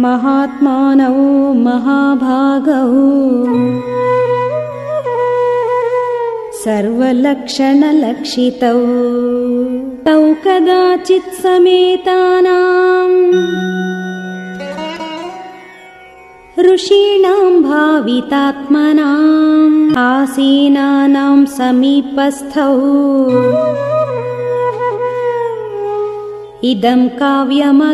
महात्मानौ महाभागौ। सर्वलक्षणलक्षितौ। तौ कदाचित् समेतानाम् ऋषीणां भावितात्मनाम् आसीनानां समीपस्थौ इदं काव्यमगायताम्